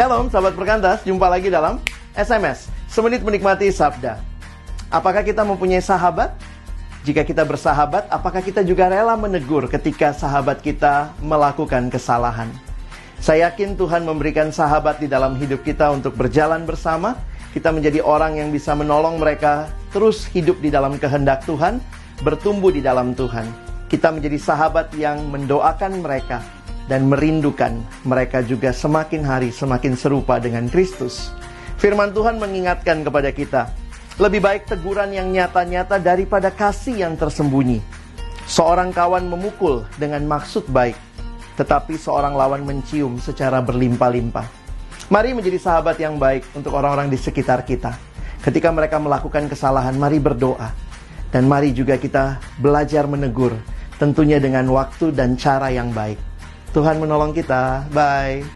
Shalom sahabat perkantas, jumpa lagi dalam SMS Semenit menikmati sabda Apakah kita mempunyai sahabat? Jika kita bersahabat, apakah kita juga rela menegur ketika sahabat kita melakukan kesalahan? Saya yakin Tuhan memberikan sahabat di dalam hidup kita untuk berjalan bersama. Kita menjadi orang yang bisa menolong mereka terus hidup di dalam kehendak Tuhan, bertumbuh di dalam Tuhan. Kita menjadi sahabat yang mendoakan mereka dan merindukan mereka juga semakin hari semakin serupa dengan Kristus. Firman Tuhan mengingatkan kepada kita, lebih baik teguran yang nyata-nyata daripada kasih yang tersembunyi. Seorang kawan memukul dengan maksud baik, tetapi seorang lawan mencium secara berlimpah-limpah. Mari menjadi sahabat yang baik untuk orang-orang di sekitar kita. Ketika mereka melakukan kesalahan, mari berdoa. Dan mari juga kita belajar menegur, tentunya dengan waktu dan cara yang baik. Tuhan menolong kita. Bye.